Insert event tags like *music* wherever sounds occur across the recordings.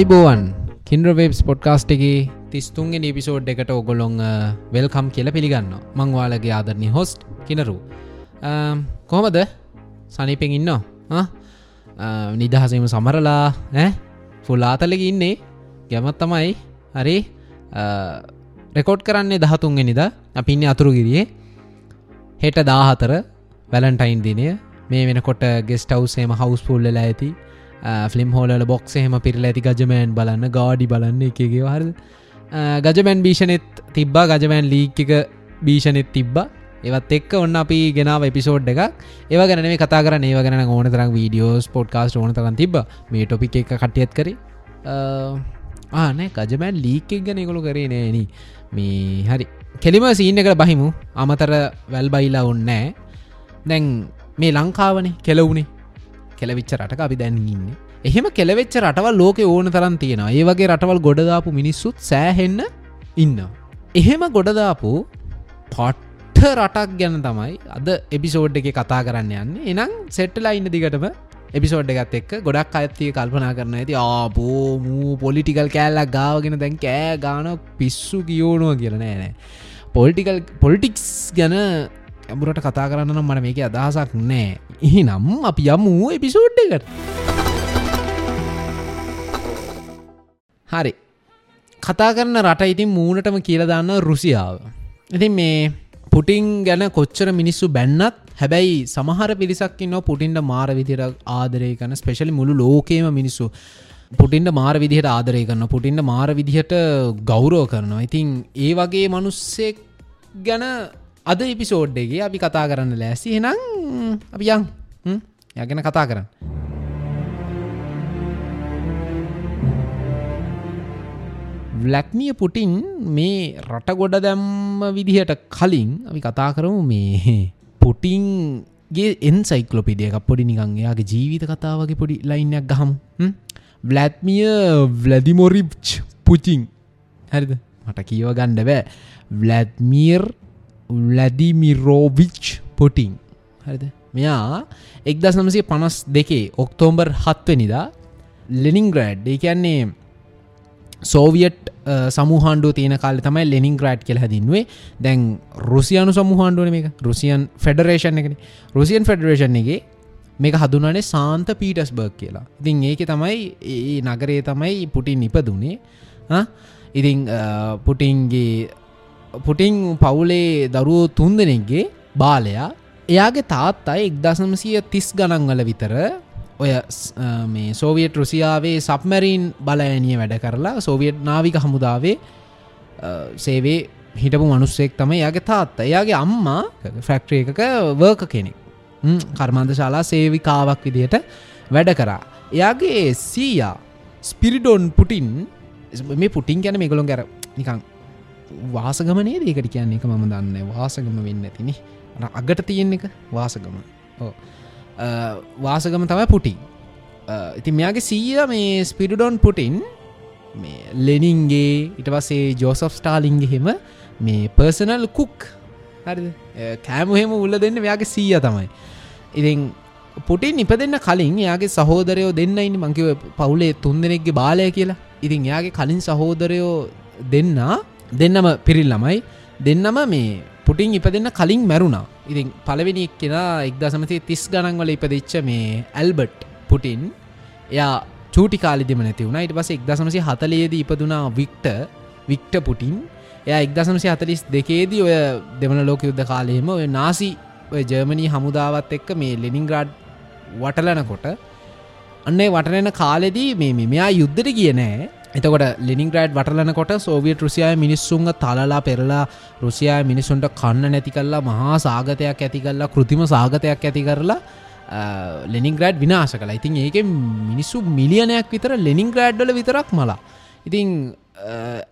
අයිබෝවන් කින්ඩ්‍රවේබ්ස් පොඩ්කාස්ට් එකේ තිස්තුන්ගේ නිපිසෝඩ් එකට ඔගොලොන් වෙල්කම් කියල පිළිගන්න මංවාලගේ ආදරණය හොස්ට් කිනරු කොහොමද? සනිපෙන් ඉන්න නිදහසම සමරලා ෆුල්ලාතලක ඉන්නේ. ගැමත් තමයි. හරි. රෙකෝඩ් කරන්නේ දහතුන්ගෙනනිද අපින්න අතුරු ගිරියේ හෙට දාහතර වැලන්ටයින් දිනය. මේ වෙනකොට ගෙස්ට අවසේම හවස් පුල්ලලා ඇති. ෆිල්ම් හෝල බොක්ස හෙම පිරල ඇති ගජමෑන් බලන්න ගාඩි බලන්න එකගේ හර ගජමැන් භීෂණෙත් තිබ්බා ගජමෑන් ලීක් එක භීෂණෙත් තිබ්බා. ඒවත් එක් ඔන්න අපි ගෙනාව එපිසෝඩ් එක ඒව ගැන මේ කතා කරන ඒ ගැන ඕන තරම් වීඩියෝස් පොඩ්කාස්ට ඕන තරන් තිබ මේ ටොපික් එක කටියත් කර. ආනෑ ගජමෑන් ලීක් එක් ගැන කොළු කරේ නෑන මේ හරි. කෙලිම සීන එකට බහිමු. අමතර වැල් බයිලා ඔන්නෑ දැන් මේ ලංකාවනේ කෙලවුණේ කෙලවිච්ච රටක අපි දැන්ඉන්න එහෙම කෙලවෙච්ච රටවල් ලෝක ඕන තරන් තියෙන ඒ වගේ රටවල් ගොඩදාපු මිනිස්සුත් සෑහෙන්න ඉන්න එහෙම ගොඩදාපු පොට්ට රටක් ගැන තමයි අද එපිසෝඩ් එක කතා කරන්න යන්න. එනම් සෙට්ටලා ඉන්න දිගටම එපිසෝඩ් එකත් එක් ගොඩක් අයත්තිය කල්පනා කරන ඇති ආපෝමූ පොලිටිකල් කෑල්ලක් ගාවගෙන දැන් කෑ ගාන පිස්සු කියෝනුව කියලන නෑ පොලිටිකල් පොලිටික්ස් ගැන ඇඹුරට කතා කරන්න නම් මට මේක අදහසක් නෑ. එහෙනම් අපි යමු එපිසෝඩ් එකට. හරි. කතා කරන රට ඉතින් මූනටම කියලදන්න රුසියාව. ඉතින් මේ පුටින් ගැන කොච්චර මිනිස්සු බැන්නත් හැබැයි සමහර පිරිසක්කින්න පුටින්ට මාර විදිර ආදරය කන ස්පෙශලි මුළු ලෝකේම මිනිස්සු පුටින්ට මාර විදිහට ආදරය කරන්න පුටින්ට මාර විදිහට ගෞරෝ කරනවා. ඉතින් ඒ වගේ මනුස්සෙක් ගැන අද එපිසෝඩ්ඩගේ අපි කතා කරන්න ලෑසි එනම් අපි යන් යගෙන කතා කරන්න. වලක්නිය පුටින් මේ රට ගොඩ දැම්ම විදිහට කලින් අපි කතා කරමු මේ පුටින්ගේ එන් සයිකලොපිඩිය එකක් පොඩි නිකං එයාගේ ජීවිත කතාවගේ පොඩි ලයින්නයක් ගහමු. වලත්මිය වලදිමොරිප් පුචිං හරිද? මට කියව ගණ්ඩ බෑ. වලත්මීර් වලදිමිරෝවිච් පොටිං හරිද? මෙයා එක්දස් නමසේ පනස් දෙකේ ඔක්තෝම්බර් හත්වනිදා ලෙනිංග්‍රඩ් ඒ කියන්නේ සෝවියට් සමුහන්ඩු තියන කාල තමයි ලෙනින් ග්‍රඩ් කෙල හැදින්වේ දැන් රුසියනු සමුහන්ඩුවන මේ රුසියන් ෆෙඩරේෂන් එකන. රුසියන් ෆෙඩරේෂන් එකගේ මේක හදුනනේ සාන්ත පීටස් බර්ග් කියලා. ඉතින් ඒක තමයි ඒ නගරේ තමයි පුටින් ඉපදුනේ. ඉතිං පුටින්ගේ පුටිං පවුලේ දරුවෝ තුන් දෙනෙක්ගේ බාලයා එයාගේ තාත්තා එක්දසමසිය තිස් ගණන්වල විතර ඔය මේ සෝවියට් රුසියාවේ සබ්මැරීන් බලඇනිය වැඩ කරලා සෝවියට් නාවික හමුදාවේ සේවේ හිටපු මනුස්සෙක් තම යාගේ තාත්ත. එයාගේ අම්මා ෆැක්ට්‍රිය එකක වර්ක කෙනෙක්. කර්මන්ද ශාලා සේවිකාවක් විදියට වැඩ කරා. එයාගේ සීයා ස්පිරිඩොන් පුටින් මේ පුටින් ගැන මේගොළොන් ගැර නිකං වාසගමනේ දේකට කියන්නේ එක මම දන්න වාසගම වෙන්න ඇතිනි අගට තියෙන එක වාසගම. ඕ වාසගම තමයි පුටින්. ඉති මෙයාගේ සීය මේ ස්පිඩඩොන් පුටින් මේ ලෙනින්ගේ ඉට පසේ ජෝසප් ස්ටාලින්ගේ හෙම මේ පර්සනල් කුක් හරි කෑමුහෙම උල්ල දෙන්න මෙයාගේ සීය තමයි. ඉතින් පුටින් ඉප දෙන්න කලින් යාගේ සහෝදරයෝ දෙන්න ඉන්න මංකිව පවුලේ තුන් දෙනෙක්ගේ බාලය කියලා. ඉතින් යාගේ කලින් සහෝදරයෝ දෙන්න දෙන්නම පිරිල් ළමයි දෙන්නම මේ පුටින් ඉප දෙන්න කලින් මැරුණා. ඉතින් පලවෙනික් කෙනා එක්ද සමති තිස් ගණන්වල ඉපදිච්ච මේ ඇල්බට් පුටින් එයා චූටි කාලිදිම නැති වුණ. ඉට පස එක්දසමසි හතලයේද ඉපදුනා වික්ට වික්ට පුටින්. එය එක්දසමසි හතලිස් දෙකේදී ඔය දෙවන ලෝක යුද්ධ කාලයම ඔය නාසි ඔය ජර්මණී හමුදාවත් එක්ක මේ ලෙනින්ග්‍රාඩ් වටලනකොට අන්නේ වටනන කාලෙදී මේ මෙයා යුද්ධට කියනෑ එතකොට ලිනිග්‍රඩ් වටලනකොට සෝවියට රුසියාය මිනිස්සුන්ග තලලා පෙරලා රුසියාය මිනිසුන්ට කන්න නැති කල්ලා මහා සාගතයක් ඇති කල්ලා කෘතිම සාගතයක් ඇති කරලා ලෙනිග්‍රඩ් විනාශ කලා ඉතින් ඒක මිනිස්සු මිලියනයක් විතර ලෙනිග්‍රඩ්ඩල විතරක් මලා. ඉතිං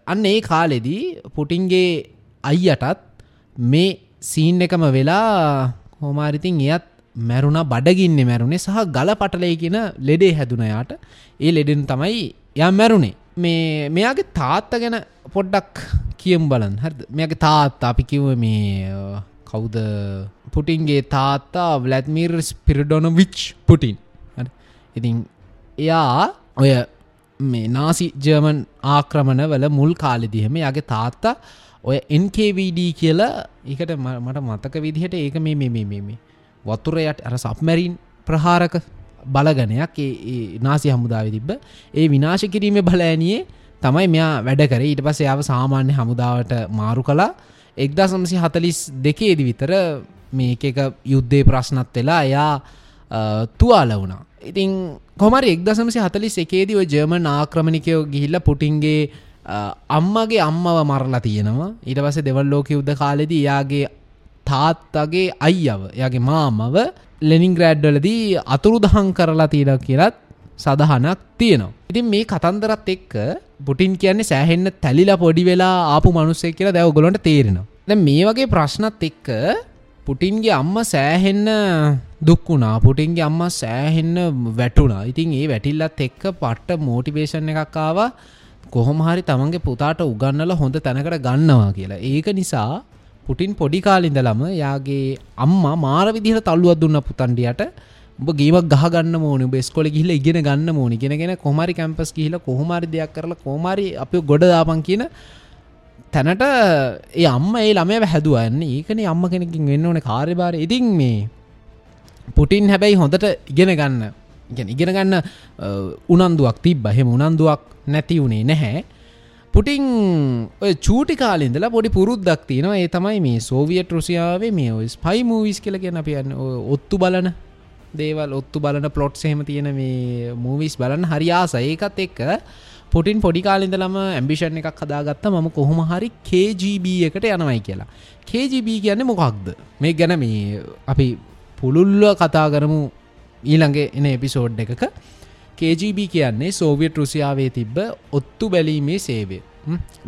අන්න ඒ කාලෙදී පුටින්ගේ අයියටත් මේ සීන් එකම වෙලා හෝමාරිතින් එයත් මැරුණ බඩගින්න මැරුණේ සහ ගල පටලය කියෙන ලෙඩේ හැදුනයාට ඒ ලෙඩෙන් තමයි යම් මැරුණේ. මේ මෙයාගේ තාත්ත ගැන පොඩ්ඩක් කියම් බලන් හ මෙයාගේ තාත් අපි කිව මේ කවුද? පුටින්ගේ තාත්තා වලත්මීර් ස්පිරිඩොන විච් පුටින් ඉතින් එයා ඔය මේ නාසි ජර්මන් ආක්‍රමණ වල මුල් කාලෙදිහම යාගේ තාත්තා ඔය NKVD කියලා ඒකට මට මතක විදිහට ඒක මේ මේ මේ වතුරයට අර සප්මැරීන් ප්‍රහාරක බලගනයක් ඒ නාසි හමුදාව තිබ්බ. ඒ විනාශ කිරීම බලඇනියේ තමයි මෙයා වැඩ කර. ඊට පස්ස යාව සාමාන්‍ය හමුදාවට මාරු කලා එක්දා සමසි හතලිස් දෙකේදි විතර මේක එක යුද්ධය ප්‍රශ්නත් වෙලා එයා තුවාල වුණා. ඉතින් කොමරි එක්දසමසි හතලිස් එකේදී ඔය ජර්මන් ආක්‍රමණිකයෝ ගිහිල්ල පුටින්ගේ අම්මගේ අම්මව මරලා තියෙනවා. ඊට පස්සේ දෙවල් ලෝක යුද්ධ කාලෙදී යාගේ තාත්තගේ අයියව යාගේ මාමව ලෙනින් ග්‍රෑඩ්ඩලදී අතුරු දහං කරලා තියෙන කියලත් සදහනක් තියෙනවා. ඉතින් මේ කතන්දරත් එක්ක පුටින් කියන්නේ සෑහෙන්න තැලිලා පොඩි වෙලා ආපු මනුස්සෙක් කියලා දැව ගොලොන්ට තේරෙනවා. දැන් මේ වගේ ප්‍රශ්නත් එක්ක පුටින්ගේ අම්ම සෑහෙන්න දුක්වුණා පුටින්ගේ අම්ම සෑහෙන්න වැටුණා ඉතින් ඒ වැටිල්ලත් එක්ක පට්ට මෝටිවේෂන් එකක් ආවා කොහොම හරි තමන්ගේ පුතාට උගන්නල හොඳ තැනකට ගන්නවා කියලා ඒක නිසා පුටින් පොඩි කාලින්දලම යාගේ අම්මා මාර විදිහට තල්ලුවත් දුන්න පුතන්ඩියට උඹ ගේමක් ගහගන්න මෝන බෙස්කොල ගිහිල ඉගෙන ගන්න මෝනි ගෙනගෙන කොමරි කැම්පස් කියහිල කොහොමරි දෙයක් කරලා කෝමරි අපි ගොඩදාපන් කියන තැනට ඒ අම්ම ඒ ළමය හැදුවන්න ඒකන අම්ම කෙනකින් වෙන්න ඕන කාර්යභාර ඉතින් මේ පුටින් හැබැයි හොඳට ඉගෙන ගන්න ඉගෙන ඉගෙන ගන්න උනන්දුවක් තිබ බහෙම උනන්දුවක් නැති වුණේ නැහැ. පුටිං ඔය චූටි කාලින්දලා පොඩි පුරුද්දක් තියෙනවා. ඒ තමයි මේ සෝවියට් රුසියාවේ මේ ඔය ස්පයි මූවිස් කියල කියෙන අපියන්න ඔත්තු බලන දේවල් ඔත්තු බලන පලොට් සහෙම තියෙන මේ මූවිස් බලන්න හරියාස ඒකත් එක්ක පොටින් පොඩි කාලින්දලම ඇම්බිෂන් එකක් හදාගත්ත. මම කොහොම හරි KGB එකට යනවයි කියලා. KGB කියන්න මොකක්ද? මේ ගැන මේ අපි පුළුල්ල කතා කරමු ඊළඟ එන එපිසෝඩ් එකක. KGB කියන්නේ සෝවියට් රුසියාවේ තිබ්බ ඔත්තු බැලීමේ සේවය.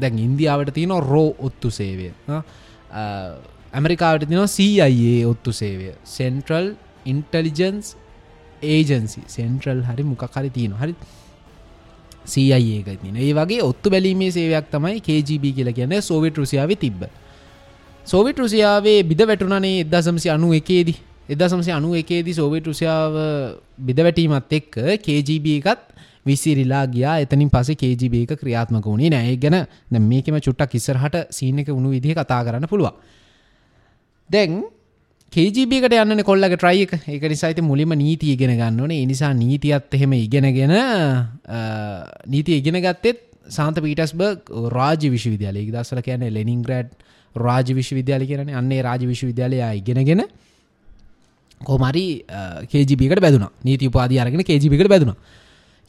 දැන් ඉන්දියාවට තියෙන රෝ ඔත්තු සේවය. ඇමරිකාවට තින CIA ඔත්තු සේවය. සෙන්ට්‍රල් ඉන්ටලිජන්ස් ඒජන්සි සෙන්ට්‍රල් හරි මොකක් හරි තියෙන හරි සඒක තින ඒ වගේ ඔත්තු බැලීමේ සේවයක් තමයි KGB කියල කියන සෝවිට රුසියාව තිබ්බ. සෝවිට රුසියාවේ බිද වැටුනනේ එදසමසි අනු එකේදී. එදසමසි අනු එකේදී සෝවිට රුසියාව බිද වැටීමත් එක්ක KGB එකත් විසිරිලා ගියා. එතනින් පසේ KGB එක ක්‍රියාත්මක වුණේ නෑ. ගැන මේකම චුට්ටක් ඉස්සරහට සීනක වුණු විදිහ කතා කරන්න පුළුව දැන් කේජීබිකට යන්න කොල්ලක ට්‍රයි එක. ඒක නිසායිත මුලිම නීති ඉගෙන ගන්න ඕනේ. නිසා නීතියත් එහෙම ඉගෙනගෙන නීති ඉගෙන ගත්තෙත් සාන්ත පීටස්බර්ග රාජ විශ්වවිද්‍යාලය. දස්සල කියන ලෙනින් ග්‍රඩ් රාජ විශ්වවිද්‍යාල කියන අන්නේ රාජ විශ්වවිද්‍යාලය ඉගෙනගෙන කොමරි කේජිබිකට බැදුන. නීති උපාධ අරගෙන කේජිබිකට බැදුන.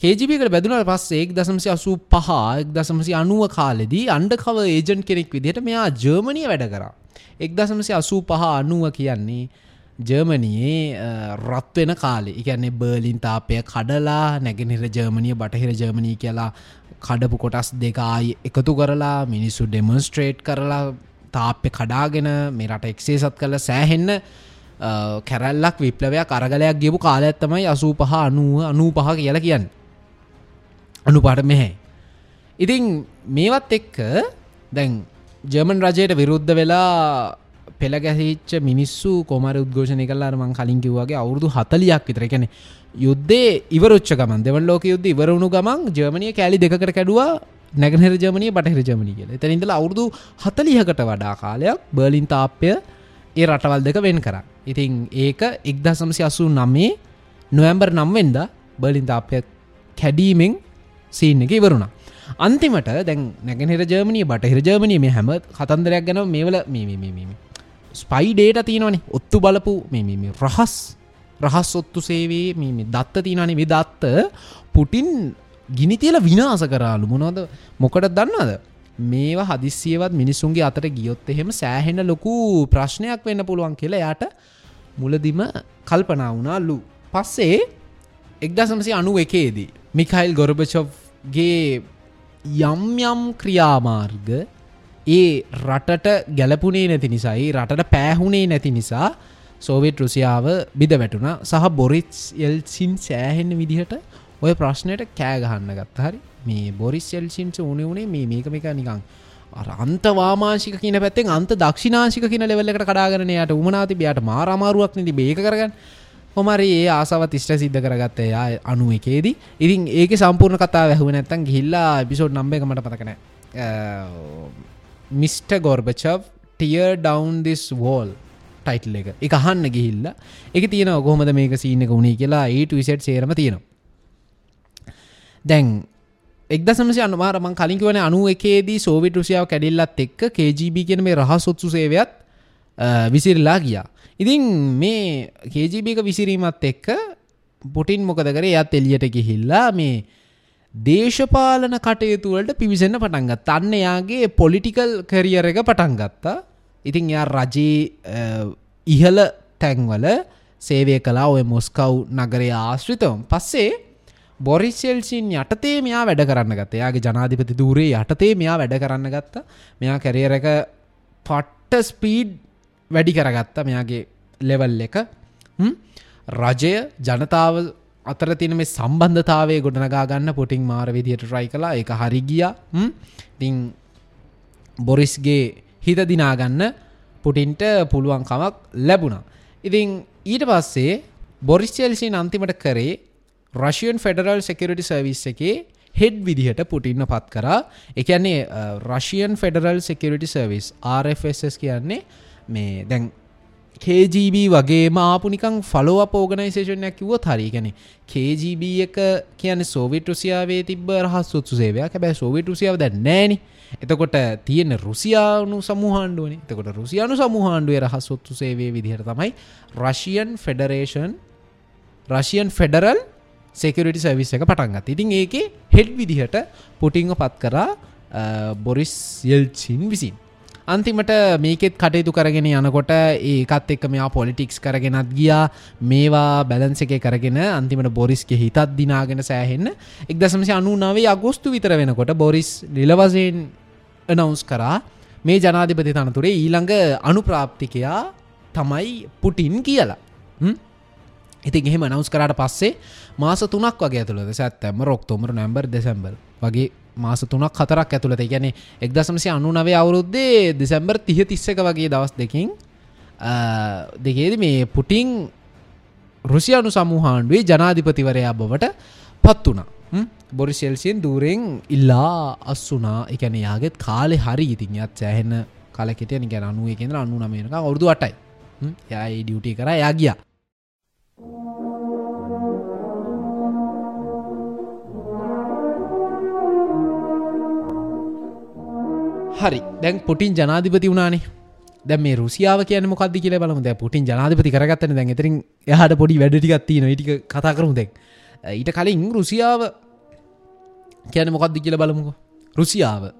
කේජිබිකට බැදුනට පස් ඒක් දසමසි අසූ පහ එක් දසමසි අනුව කාලෙදී අන්ඩකව ඒජන් කෙනෙක් විදිහට මෙයා ජර්මණය වැඩ කරා. එක් දසමසි අසූ පහ අනුව කියන්නේ ජර්මණයේ රත්වෙන කාලේ එකන්නේ බර්ලින් තාපය කඩලා නැගෙනහිර ජර්මණය බටහිර ජර්මණී කියලා කඩපු කොටස් දෙකයි එකතු කරලා මිනිස්සු ඩෙමන්ස්ට්‍රේට් කරලා තාප්‍ය කඩාගෙන මේ රට එක්සේ සත් කළ සෑහෙන්න කැරල්ලක් විප්ලවයක් අරගලයක් ගියපු කාල ඇත්තමයි අසූ පහ අනුව අනූ පහ කියලා කියන්න. අනු පට මෙහැ. ඉතින් මේවත් එක්ක දැන් ජර්මන් රජයට විරුද්ධ වෙලා පෙළගැහිච්ච මිනිස්සු කොමර උද්ඝෝෂණය කල්ලාර මං කලින් කිව්වාගේ අවුරදු හතලියක් විතර. කැනෙ යුද්ධේ ඉවරච්ච ගමන් දෙවල් ලෝක යුද්ධ ඉවරුණු ගමන් ජර්මණය කෑලි දෙකට කැඩවා නැගනර ජමනය බටහිර ජමනි කියල. එතැනින්දල අවුරදු හතලිහකට වඩා කාලයක් බර්ලින් තාප්‍ය ඒ රටවල් දෙක වෙන් කර. ඉතින් ඒක එක්දසමසි අසු නම්මේ නොවැම්බර් නම්වෙන්ද බර්ලින් තාප්‍ය කැඩීමෙන් සීන් එක ඉවරුණා. අන්තිමට දැන් නැගෙනහිර ජර්මණය බටහිර ජර්මණය මේ හැම කතන්දරයක් ගැන මේවල ස්පයි ඩේට තියෙනවනේ. ඔත්තු බලපු මේ රහස් රහස් ඔත්තු සේවේ මේ දත්ත තියෙනනේ විදත්ත පුටින් ගිනිතියල විනාස කරාලු. මොනවද? මොකට දන්නද මේවා හදිස්සියවත් මිනිසුන්ගේ අතට ගියොත් එහෙම සෑහෙන ලොකු ප්‍රශ්නයක් වෙන්න පුළුවන් කියලා යාට මුලදිම කල්පනා වුණාලු. පස්සේ එක්දසමසි අනු එකේදී මිකයිල් ගොරබචොව්ගේ යම් යම් ක්‍රියාමාර්ග ඒ රටට ගැලපුනේ නැති නිසායි රටට පෑහුණේ නැති නිසා සෝවිට රුසියාව බිද වැටුණ. සහ බොරිස් එල්සින් සෑහෙන්න විදිහට ඔය ප්‍රශ්නයට කෑගහන්න ගත්ත හරි මේ බොරිස් එල්සින්ස උනේ වුණේ මේ මේක මේක නිකං අන්තවාමාශික කියන පැත්තෙන් අන්ත දක්ෂිනාශික කියන ලෙවල්ලකට කඩාගනයට උමනාති. බයාට මාරමාරුවක් නති බේක කරගන්න. හොමරි ඒ ආසාවත් ඉෂ්ට සිද්ධ කරගත්ත යා අනු එකේදී. ඉතින් ඒක සම්පූර්ණ කතා වැැහුව නැත්තන් ගිල්ලා බිසෝඩ් නම්බ එක මට පතකන mister Gorbachev tear down this wall title එක. එක අහන්න ගිහිල්ල. එක තියෙන ඔකොහොමද මේක සීනක වුණේ කියලා ඒට විසට් සේරම තියෙනවා. දැන් එක්ද සමසය අනුමාරමං කලින් වන අනු එකේදී සෝවිට රුසියාව කැඩිල්ලත් එක්ක KGB කියන මේ රහසොත්සු සේවයත් විසිරලා ගියා. ඉතින් මේ කේජිබික විසිරීමත් එක්ක පුටින් මොකද කරේ? යත් එලියට ගිහිල්ලා මේ දේශපාලන කටයුතුවලට පිවිසන්න පටන්ගත් අන්න යාගේ පොලිටිකල් කරියර එක පටන් ගත්තා. ඉතින් යා රජයේ ඉහල තැන්වල සේවය කලා ඔය මොස්කව් නගරය ආශ්‍රිතවම්. පස්සේ බොරිසෙල්සින් යටතේ මෙයා වැඩ කරන්න ගත්ත. යාගේ ජනාධිපති දූරේ යටතේ මෙයා වැඩ කරන්න ගත්ත. මෙයා කැරියර එක පට්ට ස්පීඩ් වැඩි කරගත්ත මෙයාගේ ලෙවල් එක. රජය ජනතාව අතර තින මේ සම්බන්ධතාවේ ගොඩනගා ගන්න පොටිං මාර විදියට රයි කලා එක හරිගිය තිං බොරිස්ගේ හිත දිනාගන්න පුටින්ට පුළුවන්කමක් ලැබුණා. ඉතිං ඊට පස්සේ බොරිස්චෙල්සින් අන්තිමට කරේ රශයන් ෆෙඩරල් සෙකරටි සර්විස් එකේ හෙඩ් විදිහට පුටින්න පත් කරා. එකන්නේ Russian federal security service RFSS කියන්නේ මේ දැන් KGB වගේ මාපුනිකං ෆලෝ පෝගනයිසේෂනයක් කිව්ව හරි. ගැන KGB එක කියන සෝවිට රුසියාවේ තිබ රහස් සුත්සු සේවයක්. හැබැ සෝවිට රුසියාව ද නෑන එතකොට තියෙන රුසියානු සමුහන්ඩුවන එතකොට රුසියානු සමුහන්ඩුවේ රහස් සොත්තු සේවේ විදිහට තමයි රශයන් ෆෙඩරේෂන් රශයන් ෆෙඩරල් සෙකරටි සවිස් එක පටන්ගත් ඉතින් ඒක හෙඩ් විදිහට පුටිංග පත් කරා බොරිස් යල්චින් විසින්. අන්තිමට මේකෙත් කටයුතු කරගෙන යනකොට ඒකත් එක්ක මෙයා පොලිටික්ස් කරගෙනත් ගියා. මේවා බැලන්ස එක කරගෙන අන්තිමට බොරිස්ගේ හිතත් දිනාගෙන සෑහෙන්න. එක් දසමසි අනු නවේ අගෝස්තු විතර වෙනකොට බොරිස් නිලවසයෙන් නවස් කරා මේ ජනාධිපති තනතුරේ ඊළඟ අනුප්‍රාප්තිකයා තමයි පුටින් කියලා. ඉතින් එහෙම නවස් කරට පස්සේ මාස තුනක් වගේ ඇතුළද සැත්තැම රොක්තෝමර නැම්බර් දෙසැම්බල් වගේ මාස තුනක් හතරක් ඇතුළත. ගැන එක් දසමසි අනු නවේ අවුරුද්දේ දෙසැම්බර් තිහ තිස්සක වගේ දවස් දෙකින් දෙකේද මේ පුටිං රුසියනු සමූහාණ්ඩුවේ ජනාධිපතිවරයා බවට පත් වනා බොරිසෙල්සියෙන් දූරෙන් ඉල්ලා අස්සුනා එකන යාගෙත් කාලෙ හරි. ඉතින් යත් සෑහෙන්න කලෙට නික අනුවේ කෙන අන්නු නමේනක අවුරදු අටයි. යයි ඩියුටි කර. යා ගියා. හරි දැන් පුටින් ජනාධිපති වුණනේ. දැ මේ රුසියාව කියන මොකක්ද කියල බලම. දැ පුටින් ජනාධපති කරගත්තන. දැන් එතරින් එහට පොඩි වැඩටිකත්ති නොටික කතා කරු දැක් ඊට කලින් රුසියාව කියන මොකක්ද කියල බලමුකෝ. රුසියාව.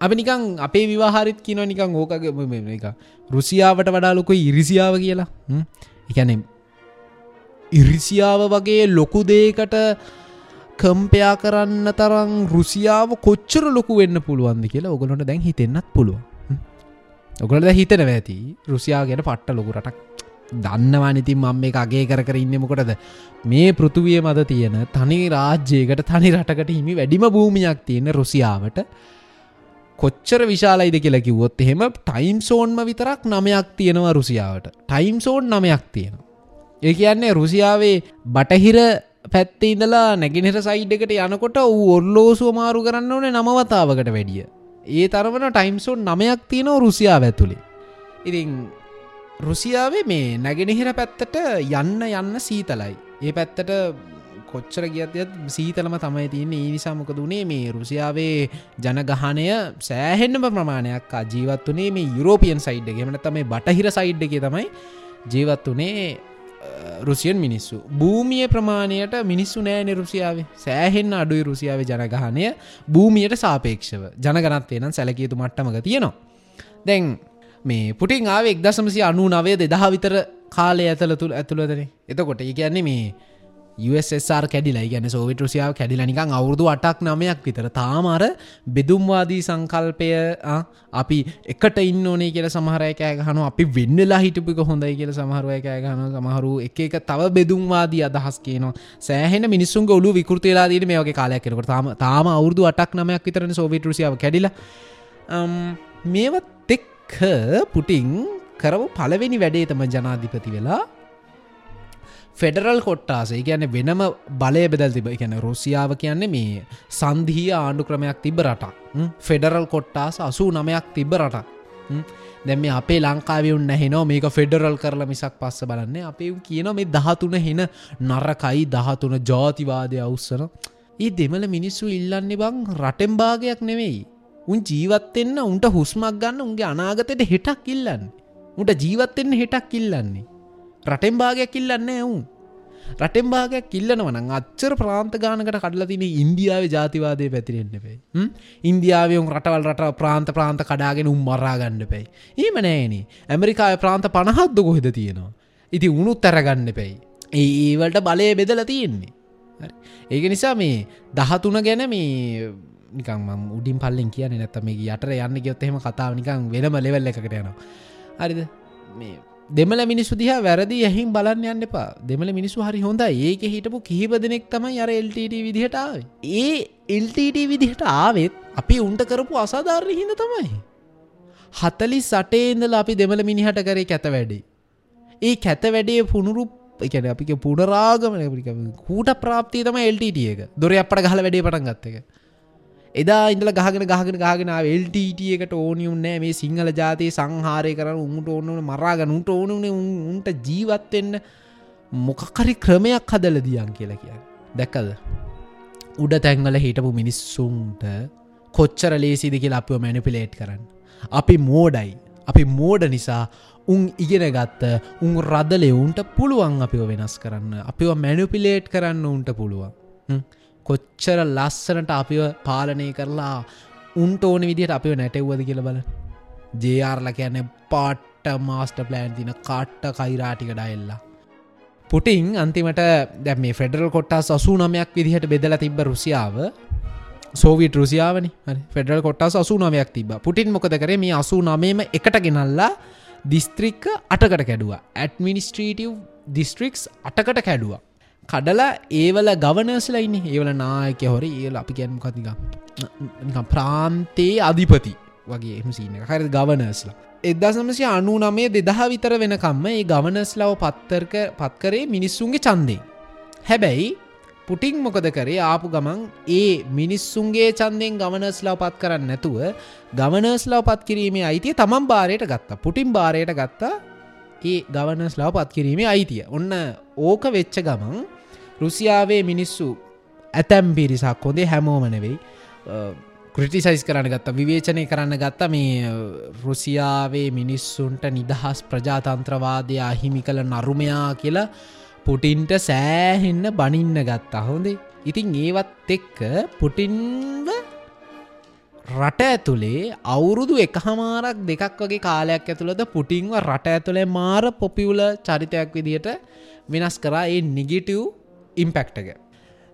අප නිකං අපේ විවාහරිත් කියන නිකං ඕකගේ එක රුසියාවට වඩාලොක ඉරිසියාව කියලා. එකැනම් ඉරිසියාව වගේ ලොකු දේකට කම්පයා කරන්න තරම් රුසියාව කොච්චර ලොකු වෙන්න පුළුවන්ද කියලා ඔගලොට දැන් හිතෙන්න්නත් පුළුව ඔගලද හිතන ඇති. රුසියා ගැන පට්ට ලොකු රටක් දන්නවානිතින් මම මේ අගේ කර කර ඉන්නමකොටද මේ පෘතුවිය මද තියෙන තනි රාජ්‍යයකට තනි රටකට හිමි වැඩිම භූමියක් තියෙන රුසියාවට කොච්චර විශාලයිද කියලා කිව්වොත් එහෙම ටයිම් සෝන්ම විතරක් නමයක් තියෙනවා රුසියාවට. ටයිම් සෝන් නමයක් තියෙනවා. ඒ කියන්නේ රුසියාවේ බටහිර පැත්තේ ඉඳලා නැගෙනට සයිඩ් එකට යනකොට ඌ ඔල්ලෝසුව මාරු කරන්න ඕනේ නමවතාවකට වැඩිය. ඒ තරමන ටයිම්සෝන් නමයක් තියෙනව රුසියාව ඇතුළේ ඉතින් රුසියාවේ මේ නැගෙනහිර පැත්තට යන්න යන්න සීතලයි. ඒ පැත්තට කොච්චර ගියත්යත් සීතලම තමයි තියන්නේ. ඒ නිසාමක දුනේ මේ රුසියාවේ ජනගහනය සෑහෙන්නම ප්‍රමාණයක් ජීවත් වනේ මේ යුරෝපියන් සයිඩ් ගෙමන තමයි බටහිර සයිඩ් එක තමයි ජීවත් වනේ රුසියන් මිනිස්සු. භූමිය ප්‍රමාණයට මිනිස්සු නෑන රුසියාව. සෑහෙන් අඩුයි රුසියාව ජනගහනය. භූමියයට සාපේක්ෂව. ජනගනත්වය නම් සැලකයුතු මට්ටමක තියෙනවා. දැන් මේ පුටින් ආව එක්දසමසි අනු නවය දෙදහ විතර කාලය ඇතල තුළ ඇතුළදන එතකොට ඒ කියන්නේ මේ USSR කැඩිලා. ගැන සෝවිට රුසියාව කැඩිලනිකං අවුරදු අටක් නමයක් විතර. තාමර බෙදුම්වාදී සංකල්පය අපි එකට ඉන්න ඕනේ කියල සමහරයකෑ හනු අපි වෙන්නලා හිටපික හොඳයි කියල සමහරුවයකෑ ගන සමහරු එක එක තව බෙදුම්වාදී අදහස් කියනවා. සෑහෙන මිනිස්සුන් ඔලු විකෘතිලා දීට මේගේ කාලයක් කෙනකට තාම තාම අවුරදු අටක් නමයක් විතරන සෝවිට රුසියාව කැඩිල. මේවත් එක්ක පුටිං කරව පලවෙනි වැඩේ තම ජනාධිපති වෙලා ෆෙඩරල් කොට්ටාසේ. ගැන වෙනම බලය බෙදල් තිබ ගැන රුසියාව කියන්නේ මේ සන්දිී ආණ්ඩු ක්‍රමයක් තිබ රටක්. ෆෙඩරල් කොට්ටාස අසූ නමයක් තිබ රටක් දැම අපේ ලංකාවවුන් නැහෙනෝ මේක ෆෙඩරල් කරල මිසක් පස්ස බලන්නේ. අපේ කියන මේ දහතුන හෙන නරකයි දහතුන ජාතිවාදය අවස්සන. ඒ දෙමල මිනිස්සු ඉල්ලන්නේ බං රටෙන් භාගයක් නෙවෙයි. උන් ජීවත්වෙන්න උන්ට හුස්මක් ගන්න උන්ගේ අනාගතයට හෙටක් ඉල්ලන්න. උට ජීවත්වෙන්න හෙටක් ඉල්ලන්නේ. රටෙන් භාගයක් ඉල්ලන්න ඇවුන් රටෙන් භාගයක් කිල්ලනවන අච්චර ප්‍රාන්ත ගානකට කඩලා තින ඉන්දියාව ජාතිවාදය පැතිරෙන්න්න පැයි ඉන්දියාවයුම් රටවල් රට ප්‍රාන්ත ප්‍රාන්ත කඩාගෙන උම් මරාගන්න පැයි ඒම නෑන ඇමරිකාය ප්‍රාන්ත පණහත්ද කොහෙද තියෙනවා? ඉති උනුත් තරගන්න පැයි ඒ ඒවලට බලය බෙදල තියෙන්නේ. ඒක නිසා මේ දහතුන ගැන මේ නිකම් උඩින් පල්ලෙන් කියන නැත්ත මේ යටර යන්න ගයොත්තහෙම කතාව නිකං වෙනම ලෙවල්ල එකට යනවා. හරිද? මේ දෙමල මිනිස්සු දිහා වැරදි යහින් බලන්න යන්න එපා. දෙමල මිනිස්සු හරි හොඳ ඒක හිටපු කිහිප දෙනෙක් තමයි අර එල්ට විදිහටාව ඒ එල්ට විදිහට ආවෙත් අපි උන්ට කරපු අසාධාරණ හිද තමයි. හතලි සටේන්දල අපි දෙමල මිනිහට කරේ කැත වැඩේ. ඒ කැත වැඩේ පුුණුරු එකන අපි පුනරාගමන කූට ප්‍රාප්තිය තම එල්ටට එක. දොර අපට ගහල වැඩේ පටන් ගත්තක එදා ඉඳල ගහගෙන ගහගෙන ගහගෙන එල්ට එකට ඕනියුන්නෑ මේ සිංහල ජාතය සංහාරය කරන උන්ට ඕන්න මරාගන උන්ට ඕනුනේ උන්ට ජීවත්වෙන්න මොකකරි ක්‍රමයක් හදල දියන් කියලා කිය දැක්කද? උඩ තැන්වල හිටපු මිනිස්සුන්ට කොච්චර ලේසිදි කියලා අපව මැනිපිලේට් කරන්න. අපි මෝඩයි. අපි මෝඩ නිසා උන් ඉගෙන ගත්ත උන් රදලෙවුන්ට පුළුවන් අපිව වෙනස් කරන්න. අපිව මැනිපිලේට් කරන්න උන්ට පුළුවන්. කොච්චර ලස්සනට අපිව පාලනය කරලා උන්ට ඕන විදිට අපිව නැටෙව්වද කියල බල ජයාර්ල කියන්න පාට්ට මාස්ට ප්ලෑන් තින කාට්ට කයිරාටික ඩයිල්ලා. පුටිං අන්තිමට දැ මේ ෆෙඩරල් කොට්ටා සසූ නමයක් විදිහට බෙදල තිබ රුසියාව. සෝවිට රුසියාවනි. ෆෙඩල් කොට්ටා අසු නමයක් තිබ පුටින් මොකද කරේ? මේ අසු නමේම එකට ගෙනල්ලා දිස්ත්‍රික්ක අටකට කැඩුව. ඇඩමිනිස්ට්‍රීටව් දිස්ට්‍රික්ස් අටකට කැඩුවා. කඩලා ඒවල ගවනස්ල ඉන්න. ඒවල නායක හොරි ඒල අපි ගැන කතික ප්‍රාන්තයේ අධිපති වගේ එම සිීන හරි ගවනස්ලා එදදා සමසය අනු නමේ දෙදහ විතර වෙනකම්ම ඒ ගවනස්ලාව පත්තරක පත්කරේ මිනිස්සුන්ගේ චන්දේ හැබැයි පුටිං මොකද කරේ? ආපු ගමන් ඒ මිනිස්සුන්ගේ චන්දෙන් ගවනස්ලාව පත් කරන්න නැතුව ගවනස්ලාව පත් කිරීමේ අයිතිය තමන් බාරයට ගත්තා. පුටින් බාරයට ගත්තා ඒ ගවනස්ලාව පත් කිරීමේ අයිතිය. ඔන්න ඕක වෙච්ච ගමන් රුසියාවේ මිනිස්සු ඇතැම් පිරිසක් හොඳේ හැමෝමනවෙයි ක්‍රටිසයිස් කරන්න ගත්ත විවේචනය කරන්න ගත්ත මේ රුසියාවේ මිනිස්සුන්ට නිදහස් ප්‍රජාතන්ත්‍රවාදය අහිමි කළ නරුමයා කියලා පුටින්ට සෑහෙන්න බනින්න ගත්තා හොඳේ. ඉතින් ඒවත් එක්ක පුටින්ව රට ඇතුළේ අවුරුදු එක හමාරක් දෙකක් වගේ කාලයක් ඇතුළද පුටින්ව රට ඇතුළේ මාර පොපිවුල චරිතයක් විදිහට වෙනස් කරා. ඒ නිගිටව් ඉම්පෙක්ටක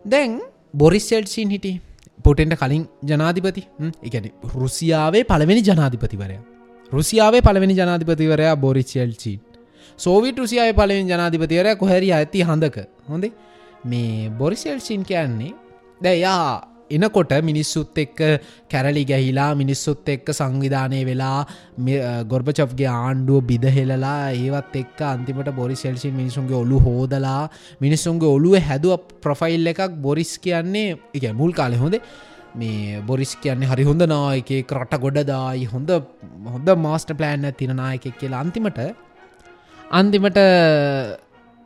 දැන් බොරිස්සෙල්සින් හිටි. පොටෙන්ට කලින් ජනාධිපති එකන රුසියාවේ පළවෙනි ජනාධිපතිවරය. රුසියාවේ පළවෙනි ජනාධිපතිවරයා බොරිචෙල්චීන් සෝවිට රුසියාව පලවෙන් ජනාධිපතිවරය කොහැරි ඇති හඳක. හොඳේ? මේ බොරිසෙල්සින් කියන්නේ දැයා එනකොට මිනිස්සුත් එක්ක කැරලි ගැහිලා මිනිස්සුත් එක්ක සංවිධානය වෙලා ගොර්බචප්ගේ ආණ්ඩුව බිදහෙලලා ඒවත් එක්ක අන්තිමට බොරි සෙල්සින් මිනිසුන්ගේ ඔලු හෝදලා මිනිස්සුන්ගේ ඔලුව හැදුව ප්‍රොෆයිල් එකක් බොරිස් කියන්නේ එක මුල් කාලෙ හොඳ මේ බොරිස් කියන්නේ හරි හොඳ නායකෙක් රට ගොඩදායි හොඳ හොඳ මාස්ට ප්ලෑන් තින නායකෙක් කියලා අන්තිමට අන්තිමට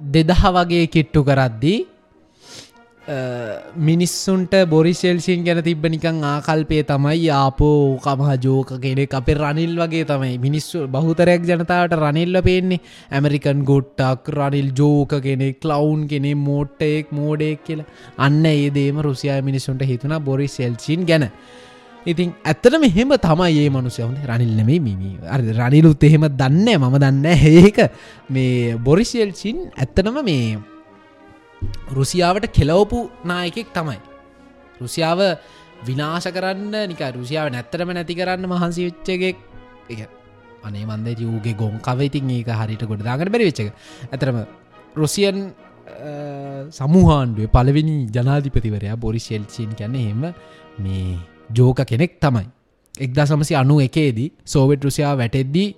දෙදහ වගේ කිට්ටු කරද්දී මිනිස්සුන්ට බොරිසෙල්සින් ගැන තිබ නිකං ආකල්පය තමයි ආපෝ කමහ ජෝක කෙනෙක් අප රනිල් වගේ තමයි. මිනිස්සු බහුතරයක් ජනතාවට රනිල්ල පේන්නේ. ඇමරිකන් ගොට්ටක් රනිල් ජෝක කෙනෙක් කලවුන් කෙනෙ මෝට්ටයෙක් මෝඩෙක් කියලා. අන්න ඒදේම රුසියා මිනිස්සුන්ට හිතුන බොරි සෙල්චින් ගැන. ඉතින් ඇත්තට මෙහෙම තමයි ඒ මනුසයවුන් රනිල්ලමේ මිමි රනිලුත් එහෙම දන්න මම දන්න ඒක මේ බොරිසිල්චින් ඇත්තනම මේ රුසියාවට කෙලවපු නායකෙක් තමයි. රුසියාව විනාශ කරන්න නික රුසියාව නැත්තරම නැති කරන්න මහන්සි විච්චගෙක් එක අනේ මන්ද ජූගේ ගොන් කවයිතින් ඒක හරිට ගොඩ දාගට බැරිවෙච්ච ඇතරම රුසියන් සමුහන්ඩුවේ පලවෙනි ජනාධිපතිවරයා බොරි ශෙල්චීන් ගැන්න හෙම මේ ජෝක කෙනෙක් තමයි. එක්දා සමසි අනු එකේදී සෝවෙට් රුසියා වැටෙද්දී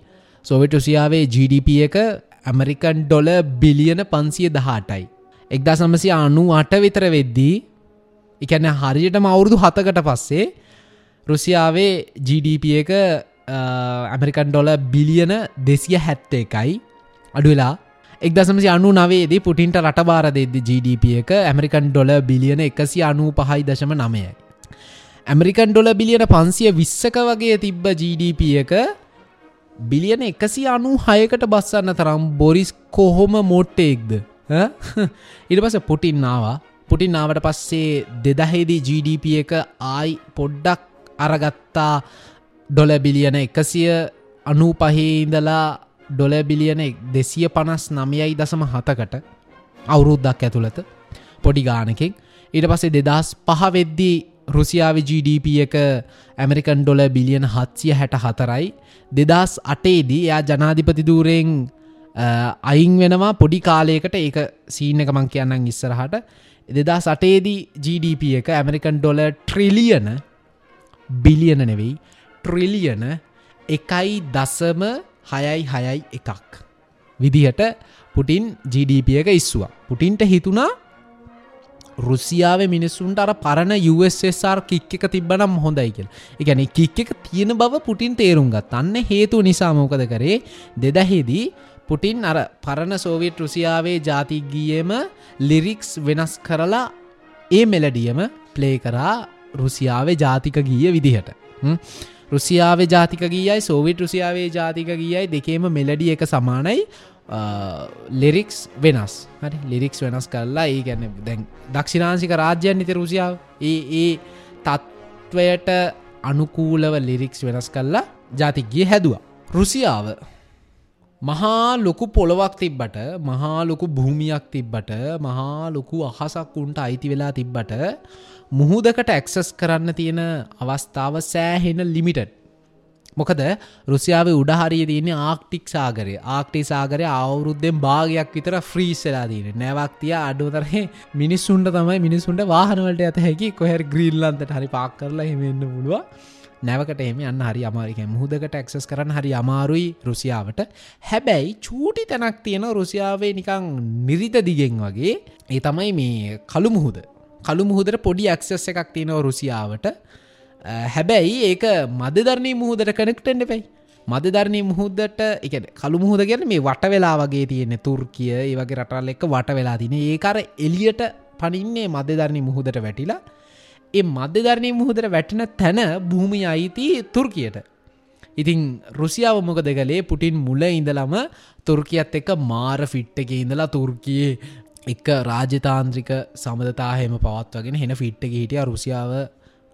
සෝවෙට් රුසියාවේ GDP එක ඇමරිකන් ඩොල බිලියන පන්සිය දහටයි. එක්දා සමසි අනු අට විතර වෙද්දී එකැන හරියටම අවුරුදු හතකට පස්සේ රුසියාවේ GDP එක ඇමරිකන් ඩොල බිලියන දෙසිය හැත්ත එකයි අඩුවෙලා එක්දසමසි අනු නවේදී පුටින්ට රට බාර දෙද GDP එක ඇමරිකන් ඩොල බිලියන එකසි අනූ පහයි දශම නමයයි. ඇමරිකන් ඩොල බිලියන පන්සිය විස්සක වගේ තිබ්බ GDP එක බිලියන එකසි අනු හයකට බස්සන්න තරම් බොරිස් කොහොම මොට්ටෙක්ද ඉට පස පුටින්නාවා පුටින්නාවට පස්සේ දෙදහෙදී GDP එක ආයි පොඩ්ඩක් අරගත්තා. ඩොල බිලියන එකසිය අනූ පහේඉඳලා ඩොල බිලියන දෙසිය පනස් නමයයි දසම හතකට අවුරුද්දක් ඇතුළත පොඩි ගානකින්. ඊට පස්සේ දෙදස් පහවෙද්දී රුසියාව GDP එක ඇමරිකන් ඩොල බිලියන හත්සිය හැට හතරයි දෙදස් අටේදී එයා ජනාධිපති දූරෙන් අයින් වෙනවා පොඩි කාලයකට. ඒක සීන එක මං කියන්නම් ඉස්සරහට. දෙදා සටේදී GDP එක ඇමරිකන් ඩොල ට්‍රිලියන බිලියන නෙවෙයි ට්‍රිලියන එකයි දසම හයයි හයයි එකක් විදිහට පුටින් GDP එක ඉස්වා පුටින්ට හිතුනා රුසියාව මිනිස්සුන්ට අර පරණ USSR කික් එක තිබ්බනම් හොඳයි කියල. එකැන කික් එක තියෙන බව පුටින් තේරුම්ගත් අන්න හේතු නිසා මෝකද කරේ? දෙදහෙදී පුටින් අර පරණ සෝවියට් රුසියාවේ ජාතිගියම ලිරික්ස් වෙනස් කරලා ඒ මෙලඩියම ප්ලේ කරා රුසියාවේ ජාතික ගීය විදිහට. රුසියාවේ ජාතික ගීයයි සෝවිට රුසියාවේ ජාතික ගීයයි දෙකේම මෙලඩිය එක සමානයි. ලෙරික්ස් වෙනස්. හරි ලිරික්ස් වෙනස් කරලා ඒ ගැන දැන් දක්ෂිනාන්සික රාජ්‍යන් නිත රුසියාව. ඒ ඒ තත්ත්වයට අනුකූලව ලිරික්ස් වෙනස් කල්ලා ජාතිගිය හැදවා. රුසියාව මහා ලොකු පොළොවක් තිබ්බට මහා ලොකු භූමියක් තිබ්බට මහා ලොකු අහසක් උන්ට අයිති වෙලා තිබ්බට මුහුදකට ඇක්සස් කරන්න තියෙන අවස්ථාව සෑහෙන ලිමිටඩ් මොකද රුසියාව උඩහරිය තියන්නේ ආක්ටික් සාගරය. ආක්ටි සාගරය අවුරුද්ධෙන් භාගයක් විතර ෆ්‍රීස්සලා දීන නැවක්තිය අඩුතරේ මිනිස්සුන්ට තමයි මිනිසුන්ට වාහනවලට ඇත හැකි කොහැර ග්‍රීල්ලන්තට හරි පාක් කරලා හෙමෙන්න්න පුළුව නැවකට එම අන්න හරි අමාරික මුහදකට ක්සස් කරන්න හරි අමාරුයි රුසියාවට. හැබැයි චූටි තැනක් තියෙන රුසියාවේ නිකං නිරිත දිගෙන් වගේ ඒ තමයි මේ කළු මුහුද. කළු මුහුදට පොඩි ඇක්සස් එකක් තියෙනව රුසියාවට. හැබැයි ඒක මදධරණී මුහුදට කනෙක්ටෙන්ඩ පැයි මදධරණී මුහුදට එක කළු මුහුද ගැන මේ වට වෙලා වගේ තියෙන තුර්කිය ඒ වගේ රටල් එක වට වෙලා තින ඒකර එලියට පනින්නේ මදධරණී මුහුදට වැටිලා ඒ මධ්‍යධරණය මුහදර වැටෙන තැන භූමි අයිති තුර්කියට. ඉතින් රුසියාව මොකද කළේ? පුටින් මුල ඉඳලම තුර්කියත් එක මාර ෆිට් එක ඉඳලා තුර්කයේ එක රාජතාන්ත්‍රික සමධතාහෙම පවත්වගෙන හෙන ෆිට් එක හිටිය. රුසියාව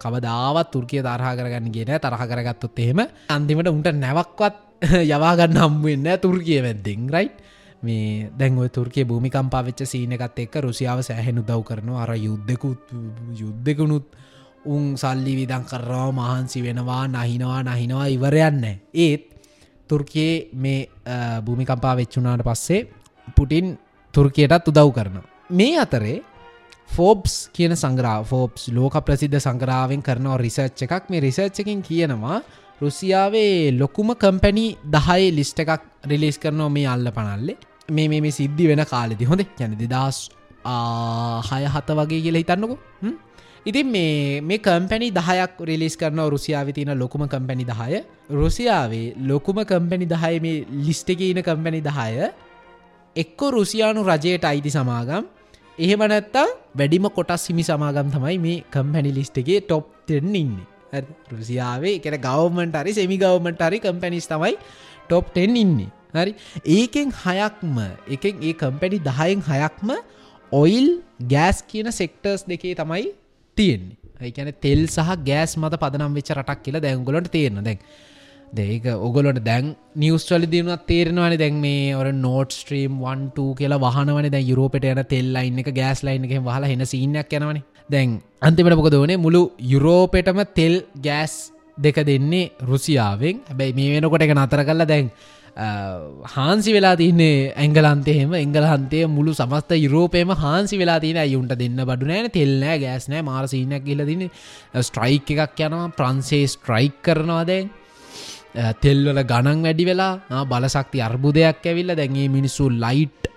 කවදාවත් තුර්කිය තරහ කරගන්න ගෙන තරහ කරගත්තොත් එහෙම අන්තිමට උන්ට නැවක්වත් *laughs* යවාගන්න හම්වෙන්න තුර්කිය වැද්දෙන් රයිට් මේ දැන්ව තුර්කය භූමිකම්පා වෙච්ච සීනකත් එක්ක රුසියාව සෑහෙනු දව් කරනවා. අර යුද්ධකුත් යුද්ධකුණුත් උන් සල්ලි විදං කරවා මහන්සි වෙනවා නහිනවා නහිනවා ඉවරයන්න ඒත් තුර්කයේ මේ භූමිකම්පා වෙච්චුනාට පස්සේ පුටින් තුර්කයටත් උදව් කරන මේ අතරේ ෆෝබ්ස් කියන සංග්‍රා ෆෝබ්ස් ලෝක ප්‍රසිද්ධ සංග්‍රාවෙන් කරනවා රිසර්ච් එකක්. මේ රිසර්ච්චකින් කියනවා රුසියාවේ ලොකුම කම්පැනි දහයි ලිස්ට එකක් රිලිස් කරනවා මේ අල්ල පනල්ලේ මේ මේ සිද්ධි වෙන කාලෙදි. හොඳ? යැන දෙදස් හය හත වගේ කියල හිතන්නකු. ඉතින් මේ මේ කම්පැනි දහයක් රිලිස් කරන රුසියාව තින ලොකුම කම්පැනි දහය. රුසියාවේ ලොකුම කම්පැනි දහය මේ ලිස්ට එක ඉන කම්පැනි දහය එක්කො රුසියානු රජයට අයිති සමාගම්. එහෙම නැත්තා වැඩිම කොටස් හිමි සමාගම් තමයි මේ කම්පැනි ලිස්ටගේ ටොප් ටෙන් ඉන්නේ. රුසියාවේ කෙන ගවමට හරි සෙමි ගවමට හරි කම්පැනිස් තමයි ටොප් ටෙන් ඉන්නේ. හරි? ඒකෙන් හයක්ම එකෙන් ඒ කම්පැඩි දහයෙන් හයක්ම ඔයිල් ගෑස් කියන සෙක්ටර්ස් දෙකේ තමයි තියෙන්නේ. ඒකැන තෙල් සහ ගෑස් මත පදනම් වෙච්ච රටක් කියලා දැංගොලට තියෙන දැන් දෙක ඔගොලොට දැන් නිියස්ටලි දිනුවත් තේරෙනවාන. දැන් මේ ඔර නෝට් ස්ට්‍රීම් වන්ට කියලා වහනවන. දැ යුරෝපට යන තෙල්ලයින්න එක ගෑස් ලයින් එක හලා හෙන සිීනයක් යනවන. දැන් අන්තිමට මොකද වනේ? මුළු යුරෝපෙටම තෙල් ගෑස් දෙක දෙන්නේ රුසියාවෙන්. හැබැයි මේ වෙනකොට එක නතර කල්ලා දැන් හාන්සි වෙලා තියන්නේ ඇංගලන්තයහෙම එංගලහන්තය මුළු සමස්ත යුරෝපයම හාන්සි වෙලා තින යුන්ට දෙන්න බඩු නෑන? තෙල්නෑ ගෑස්නෑ මාරසිීනයක් කියල දින ස්ට්‍රයික් එකක් යනවා. ප්‍රන්සේ ස්ට්‍රයික් කරනවාදැන් තෙල්වල ගණන් වැඩි වෙලා බලසක්ති අර්බුදයක් ඇවිල්ල දැන්ගේ මිනිස්සු ලයිට්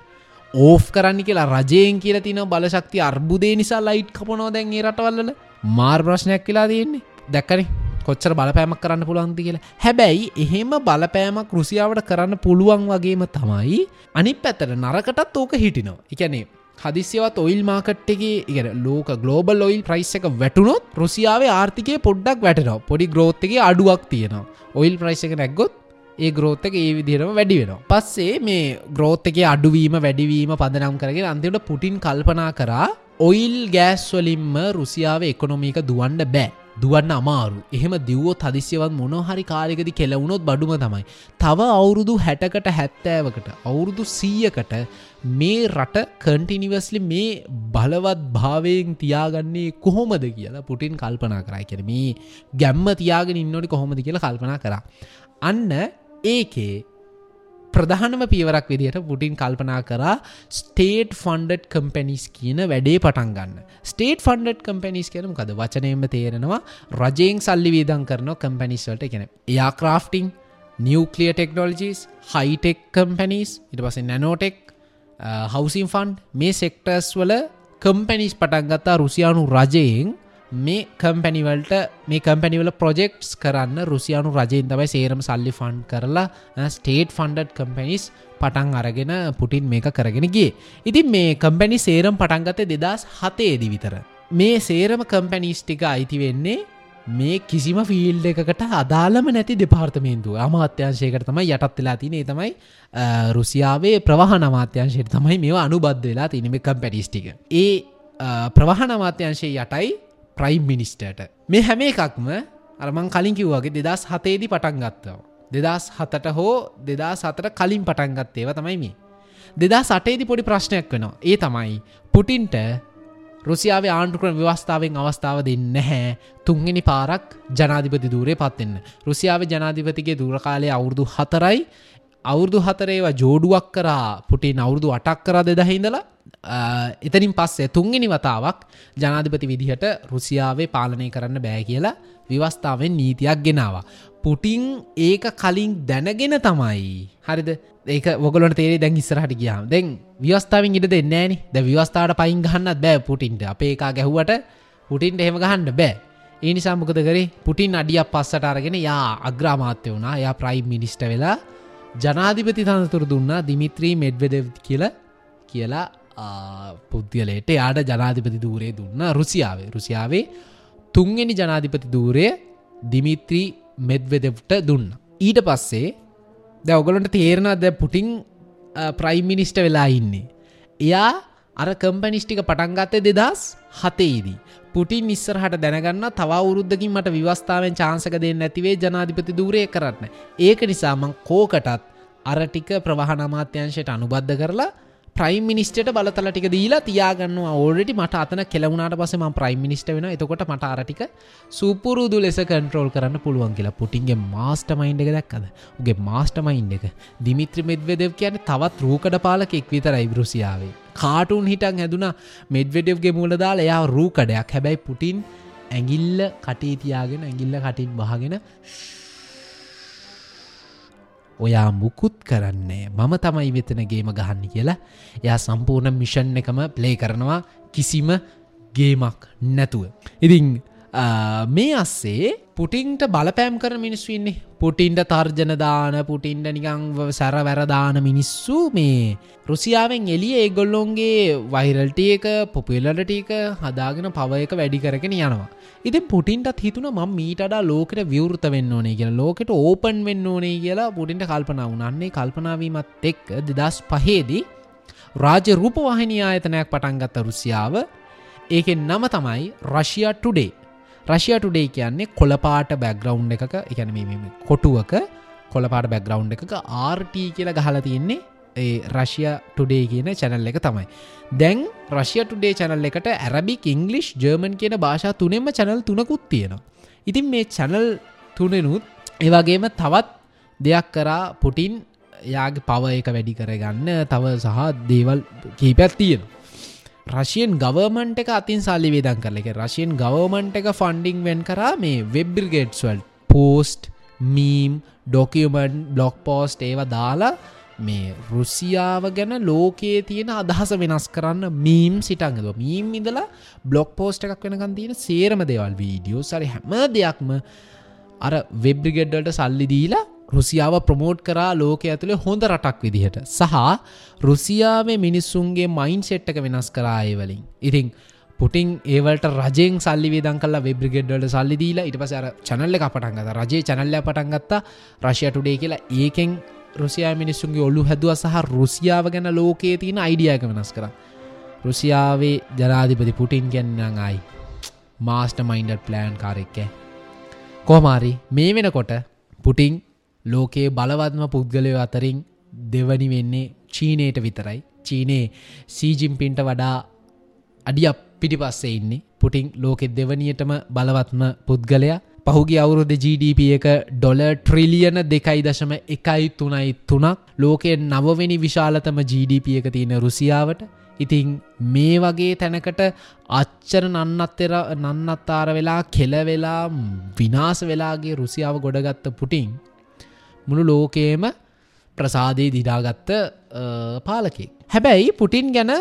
ඕෆ් කරන්න කියලා රජයෙන් කියල තින බලශක්ති අර්බුදේ නිසා ලයිට් කපනෝ දැන්ගේ රටවල්ල මාර් ප්‍රශ්නයක් කියලා තියෙන්නේ. දැක්කන? කොච්චර බලපෑමක් කරන්න පුළුවන්ති කියලා. හැබැයි එහෙම බලපෑමක් රුසියාවට කරන්න පුළුවන් වගේම තමයි අනි පැතර නරකටත් ඕක හිටිනවා. එකනේ හදිසිවත් ඔයිල් මාකට්ගේ ඉගෙන ලෝක ගලෝබල් ඔයිල් ප්‍රයිස් එක වැටුනොත් රුසියාවේ ආර්ථිකය පොඩ්ඩක් වැටනවා. පොඩි ග්‍රෝත්තගේ අඩුවක් තියෙනවා. ඔයිල් ප්‍රයිස් එක නැක්ගොත් ඒ ග්‍රෝත්තක ඒ විදිරම වැඩි වෙනවා. පස්සේ මේ ග්‍රෝත්තක අඩුවීම වැඩිවීම පදනම් කරගෙන අන්තිට පුටින් කල්පනා කරා ඔයිල් ගෑස්වලින්ම රුසියාව එකොනොමික දුවන්ඩ බෑ. දුවන්න අමාරු. එහෙම දිව්වෝ හදිසියවත් මොනොහරි කාලෙකදි කෙලවුණොත් බඩුම තමයි. තව අවුරුදු හැටකට හැත්තෑවකට අවුරුදු සීයකට මේ රට කන්ටිනිවස්ලි මේ බලවත් භාවයෙන් තියාගන්නේ කොහොමද කියලා පුටින් කල්පනා කරයි කර මේ ගැම්ම තියාගෙන ඉන්නොට කොහොමද කියලා කල්පනා කරා. අන්න ඒකේ ප්‍රධානම පියවරක් විදිහට පුටින් කල්පනා කරා ස්ටේට් ෆන්ඩඩ් කම්පැනිස් කියන වැඩේ පටන් ගන්න. ස්ටේට් ෆන්ඩඩ් කම්පැනිස් කියන කද වචනයම තේරෙනවා රජයෙන් සල්ලි වීදන් කරන කම්පැනිස්වලට කියෙන එයා ක්‍රාෆ්ටිං නිියවක්ලිය ටෙක්නෝලජිස් හයිටෙක් කම්පැනිස් ඉට පස නැනෝටෙක් හවසින් ෆන්් මේ සෙක්ටර්ස් වල කම්පැනිස් පටන්ගත්තා රුසියානු රජයෙන්. මේ කම්පැනිවල්ට මේ කම්පැනිවල ප්‍රොජෙක්ස් කරන්න රුසියානු රජයෙන් තමයි සේරම සල්ලි ෆන්් කරලා ස්ටේට් ෆන්ඩඩ් කම්පැනිස් පටන් අරගෙන පුටින් මේක කරගෙනගේ ඉතින් මේ කම්පැනි සේරම් පටන්ගත දෙදස් හතේදි විතර. මේ සේරම කම්පැනිස් ටික අයිති වෙන්නේ මේ කිසිම ෆිල්ඩ එකකට අදාළම නැති දෙපාර්තමේන්තු අමාත්‍යංශයකට තමයි යටත් වෙලා තිනේ තමයි රුසියාවේ ප්‍රවාහ නමාත්‍යංශයට තමයි මේ අනුබද්ධ වෙලා තිනමකම් පැටිස්ටික ඒ ප්‍රවාහ නමාත්‍යංශය යටයි ප්‍රයිම් මිනිස්ටට මේ හැම එකක්ම අරමං කලින් කිව්වගේ දෙදස් හතේදි පටන් ගත්තව. දෙදස් හතට හෝ දෙදා සතට කලින් පටන් ගත්තේව තමයි මේ. දෙදා සටේදි පොඩි ප්‍රශ්නයක් වෙනවා. ඒ තමයි පුටින්ට රුසියාව ආණ්ඩුකරන ව්‍යවස්ථාවෙන් අවස්ථාව දෙන්න නැහැ තුන්ගෙන පාරක් ජනාධිපති දූරේ පත්වෙන්න. රුසියාව ජනාධිපතිගේ දුරකාලය අවුරුදු හතරයි අවුරුදු හතරේවා ජෝඩුවක් කරා පුටින් අවුරුදු අටක් කරා දෙදහිඳලා එතනින් පස්සේ තුන්ගෙන වතාවක් ජනාධිපති විදිහට රුසියාවේ පාලනය කරන්න බෑ කියලා විවස්ථාවෙන් නීතියක් ගෙනවා. පුටිං ඒක කලින් දැනගෙන තමයි. හරිද? ඒක ඔගලට තේරේ දැන් ඉස්සරහට ගියාම්. දැන් විවස්ථාවෙන් ඉට දෙන්නෑන ද විවස්ථාට පයින් ගන්නත් බෑ පුටින්ට. අපේ එක ගැහුවට පුටින්ට එහෙම ගහන්න බෑ. ඒ නිසා මොකද කරේ? පුටින් අඩියක් පස්සට අරගෙන යා අග්‍රාමාත්‍ය වුණා. යා ප්‍රයිම් මිනිස්ට වෙලා ජනාධිපති තනතුර දුන්නා. දිමිත්‍රී මෙඩ්වෙදව කියල කියලා පුද්ගලයට යාට ජනාධිපති දූරේ දුන්න රුසියාවේ රුසියාවේ තුන්ගනි ජනාධිපති දූරය දිමිත්‍රී මෙද්වෙදට දුන්න. ඊට පස්සේ ද ඔගලන්ට තේරණ ද පුටිං ප්‍රයිම් මිනිස්ට වෙලා ඉන්නේ. එයා අර කම්පනිස්ටික පටන්ගත්තේ දෙදස් හතේදී. පුටින් නිස්සරහට දැනගන්න තවරුද්දකින් මට විවස්ථාවෙන් චාන්සක දෙන්න ඇතිවේ ජනාධිපති දූරය කරන්න. ඒක නිසාමං කෝකටත් අරටික ප්‍රවාහන අමාත්‍යංශයට අනුබද්ධ කරලා ප්‍රයිම් මිනිස්ට බලතල ටික දීලා තියාගන්න ඕඩට මට අතන කෙලවුණට පසම ප්‍රයිම් මිනිස්ට වෙන එතකොට මට අරටික සුපුරුදු ලෙස කන්ට්‍රෝල් කරන්න පුළුවන් කියලා. පුටින්ගේ මාස්ට මයින්ඩ එක දැක්කද? උගේ මාස්ට මයින්ඩ එක. දිමිත්‍ර මෙද්වෙදව කියන තවත් රූකඩ පාලකෙක් විතර ඉබරුසියාවේ කාටුන් හිටන් හැදුන මෙඩ්වෙඩව්ගේ මුලදාල එයා රූකඩයක්. හැබැයි පුටින් ඇගිල්ල කටේ තියාගෙන ඇගිල්ල කටින් වහගෙන ඔයා මුකුත් කරන්නේ මම තමයි වෙතනගේම ගහන්න කියලා එයා සම්පූර්ණ මිෂන් එකම ප්ලේ කරනවා කිසිම ගේමක් නැතුව. ඉතිං මේ අස්සේ පුටින්ට බලපෑම් කර මිනිස්වන්නේ පුටින්ට තර්ජනදාන පුටින්ට නිකං සැර වැරදාන මිනිස්සු මේ රුසියාවෙන් එලිය ඒගොල්ලොන්ගේ වෛරල්ටියක පොපිලටටක හදාගෙන පවයක වැඩි කරගෙන යනවා. ඉතින් පුටින්ටත් හිතුන ම මීටඩා ලෝකට විවෘත වෙන්න ඕනේ කියලා. ලෝකට ඕපන් වෙන්න ඕනේ කියලා පුටින්ට කල්පනා වනන්නේ කල්පනාවීමත් එක්ක දෙදස් පහේදී රාජ රූපවාහිනි ආයතනයක් පටන්ගත්ත රුසියාව. ඒකෙන් නම තමයි රශයා ටුඩේ. රශය ටුඩේ කියන්නේ කොළපාට බැග්‍රවුන්් එකක එකන කොටුවක කොළපාට බැග්‍රවුන්් එකක ආර්ට කියලා ගහල තියෙන්නේ ඒ රශය ටුඩේ කියන චැනල් එක තමයි. දැන් රශය ටුඩේ චැනල් එකට ඇරබික් ඉංගලිෂ් ජර්මන් කියන භාෂා තුනෙම චැනල් තුනකුත් තියෙනවා. ඉතින් මේ චැනල් තුනෙනුත් ඒවගේම තවත් දෙයක් කරා පුටින් යාගේ පව එක වැඩි කරගන්න තව සහ දේවල් කීපැත් තියෙනවා. රශයෙන් ගවමන්ට එක අතින් සල්ලි වේදන් කරල. එක රශයෙන් ගවමන්ට එක ෆන්ඩිං වෙන් කරා මේ වෙබ්බිර්ගේට්ස්වල් post meme document blog post ඒව දාලා මේ රුසියාව ගැන ලෝකයේ තියෙන අදහස වෙනස් කරන්න මීම් සිටන්ගද මීම් ඉදලා බ්ලොග් පෝස්ට එකක් වෙනකන් තියෙන සේරම දෙවල් වීඩියෝ සරි හැම දෙයක්ම අර වෙබ්‍රිගෙඩ්ඩට සල්ලි දීලා රුසියාව ප්‍රමෝට් කරා ලෝක ඇතුළේ හොඳ රටක් විදිහට. සහ රුසියාවේ මිනිස්සුන්ගේ මයින් සෙට්ටක වෙනස් කරායවලින් ඉතිං පුටින් ඒවලට රජයෙන් සල්ලි වේදන් කල්ලා වෙබ්‍රිගෙඩ්ඩට සල්ලි දීලා ඉට පසර චනල්ල එක පටන්ගත රජයේ චනල්ල පටන්ගත්තා රශය ටුඩේ කියලා. ඒකෙන් රුසියා මිනිස්සුන්ගේ ඔල්ලු හැදුව සහ රුසියාව ගැන ලෝකයේ තියෙන අයිඩියක වෙනස් කර. රුසියාවේ ජනාධිපති පුටින් ගැන්නන් අයි මාස්ට මයින්ඩර් ප්ලෑන් කාරෙක්කෑ කෝමාරි මේ වෙනකොට පුටිං ලෝකයේ බලවත්ම පුද්ගලය අතරින් දෙවනි වෙන්නේ චීනයට විතරයි. චීනයේ සීජිම්පින්ට වඩා අඩියක් පිටිපස්සේ ඉන්නේ. පුටිං ලෝකෙ දෙවනියටම බලවත්ම පුද්ගලයා. පහුගේ අවුරුද GDP එක ඩොල ට්‍රිලියන දෙකයි දශම එකයි තුනයි තුනක්. ලෝකෙ නවවෙනි විශාලතම GDP එක තියෙන රුසියාවට. ඉතිං මේ වගේ තැනකට අච්චර නන්නත්තෙර නන්නත්තාර වෙලා කෙලවෙලා විනාස වෙලාගේ රුසියාව ගොඩගත්ත පුටිං මුළු ලෝකේම ප්‍රසාදයේ දිඩාගත්ත පාලකෙක් හැබැයි පුටින් ගැන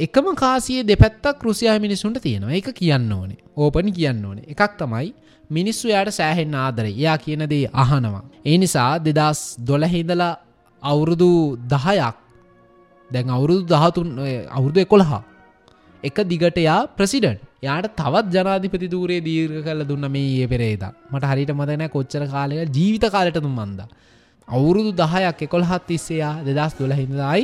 එකම කාසිය දෙපැත්තක් රුසියා මිනිසුන්ට තියෙනවා. එක කියන්න ඕනේ. ඕපනි කියන්න ඕනේ. එකක් තමයි මිනිස්සු යායට සෑහෙන් ආදර. එයා කියනදේ අහනවා. ඒ නිසා දෙදස් දොලහිදලා අවුරුදු දහයක් දැන් අවුරුදු දහතුන් අවුරුදු එකොළහා එක දිගටයා ප්‍රසිඩන්් යාට තවත් ජනාධිපති දූරේ දීර්ඝ කල දුන්න මේ ඒ පෙරේද. මට හරිට මතන කොච්චර කාලය ජීවිත කාලටතුම් මන්ද. අවුරුදු දහයක් එකොළහත් තිස්සයා දෙදස් දොලහිදයි